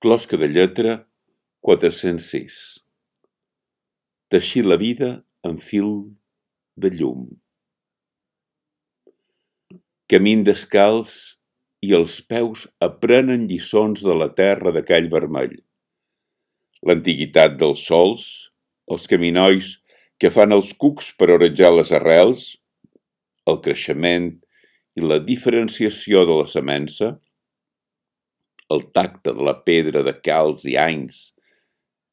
Closca de lletra 406. Teixir la vida en fil de llum. Camin descalç i els peus aprenen lliçons de la terra d'aquell vermell. L'antiguitat dels sols, els caminois que fan els cucs per orejar les arrels, el creixement i la diferenciació de la semença, el tacte de la pedra de calç i anys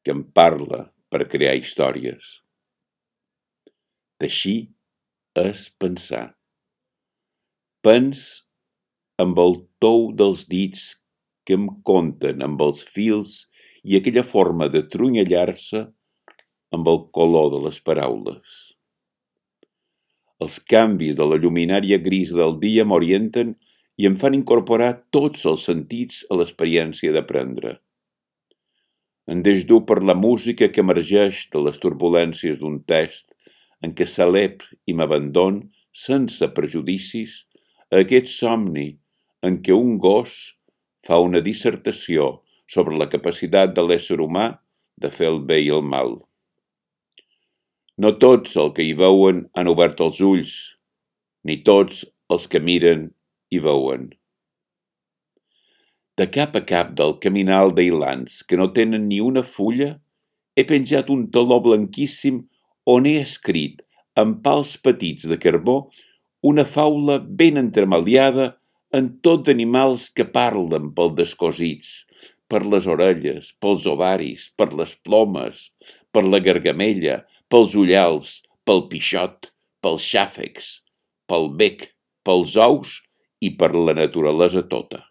que em parla per crear històries. Teixir és pensar. Pens amb el tou dels dits que em conten amb els fils i aquella forma de trunyallar-se amb el color de les paraules. Els canvis de la lluminària gris del dia m'orienten i em fan incorporar tots els sentits a l'experiència d'aprendre. Em desdur per la música que emergeix de les turbulències d'un test en què celeb i m'abandon sense prejudicis a aquest somni en què un gos fa una dissertació sobre la capacitat de l'ésser humà de fer el bé i el mal. No tots el que hi veuen han obert els ulls, ni tots els que miren i veuen. De cap a cap del caminal d'ailants que no tenen ni una fulla, he penjat un taló blanquíssim on he escrit, amb pals petits de carbó, una faula ben entremaliada en tot d'animals que parlen pel descosits, per les orelles, pels ovaris, per les plomes, per la gargamella, pels ullals, pel pixot, pels xàfecs, pel bec, pels ous i per la naturalesa tota.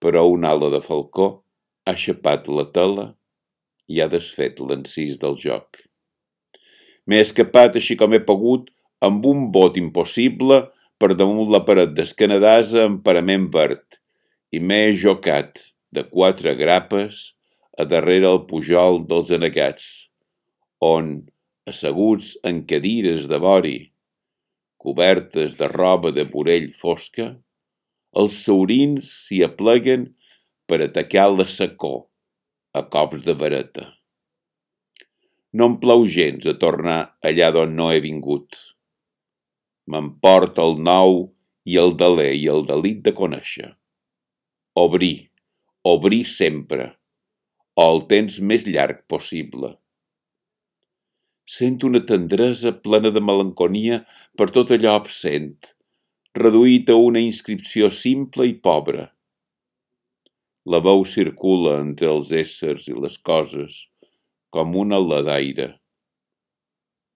Però un ala de falcó ha xapat la tela i ha desfet l'encís del joc. M'he escapat així com he pogut amb un bot impossible per damunt la paret d'escanadasa amb parament verd i m'he jocat de quatre grapes a darrere el pujol dels anegats, on, asseguts en cadires de vori, cobertes de roba de burell fosca, els saurins s'hi apleguen per atacar la secó a cops de vareta. No em plau gens a tornar allà d'on no he vingut. M'emporta el nou i el deler i el delit de conèixer. Obrir, obrir sempre, o el temps més llarg possible. Sento una tendresa plena de melanconia per tot allò absent, reduït a una inscripció simple i pobra. La veu circula entre els éssers i les coses com una ala d'aire.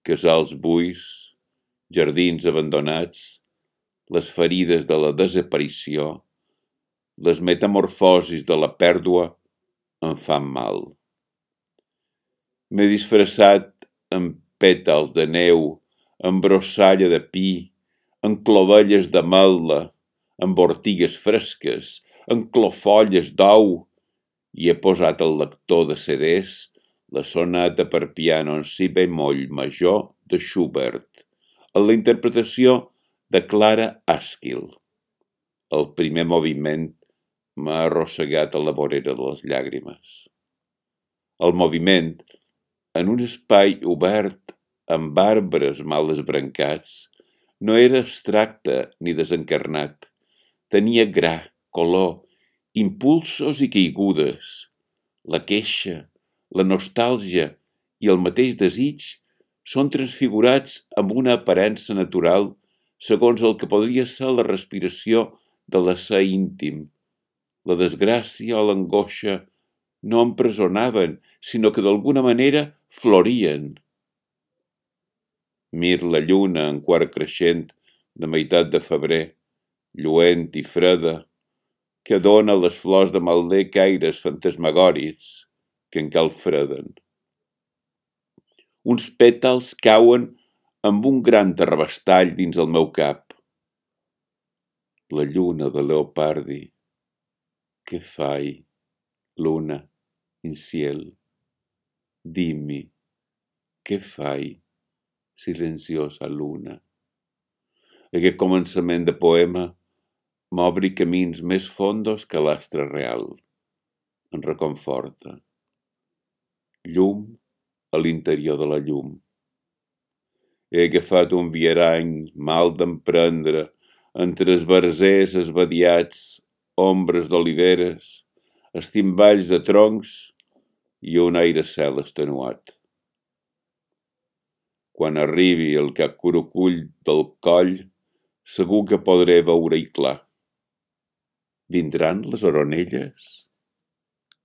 Casals buis, jardins abandonats, les ferides de la desaparició, les metamorfosis de la pèrdua em fan mal. M'he disfressat amb pètals de neu, amb brossalla de pi, amb clovelles de mel·la, amb ortigues fresques, amb clofolles d'ou, i he posat el lector de CDs la sonata per piano en si bemoll major de Schubert, en la interpretació de Clara Askill. El primer moviment m'ha arrossegat a la vorera de les llàgrimes. El moviment en un espai obert amb arbres mal esbrancats, no era abstracte ni desencarnat. Tenia gra, color, impulsos i caigudes. La queixa, la nostàlgia i el mateix desig són transfigurats amb una aparença natural segons el que podria ser la respiració de l'essè íntim. La desgràcia o l'angoixa no empresonaven, sinó que d'alguna manera florien. Mir la lluna en quart creixent de meitat de febrer, lluent i freda, que dona les flors de malder caires fantasmagòrics que encara freden. Uns pètals cauen amb un gran terrabastall dins el meu cap. La lluna de Leopardi. Què fai, luna? in ciel. Dimmi, què fai, silenciosa luna? Aquest començament de poema m'obri camins més fondos que l'astre real. em reconforta. Llum a l'interior de la llum. He agafat un vierany mal d'emprendre entre els barzers esbadiats, ombres d'oliveres, estimballs de troncs i un aire cel estenuat. Quan arribi el cacurucull del coll, segur que podré veure-hi clar. Vindran les oronelles?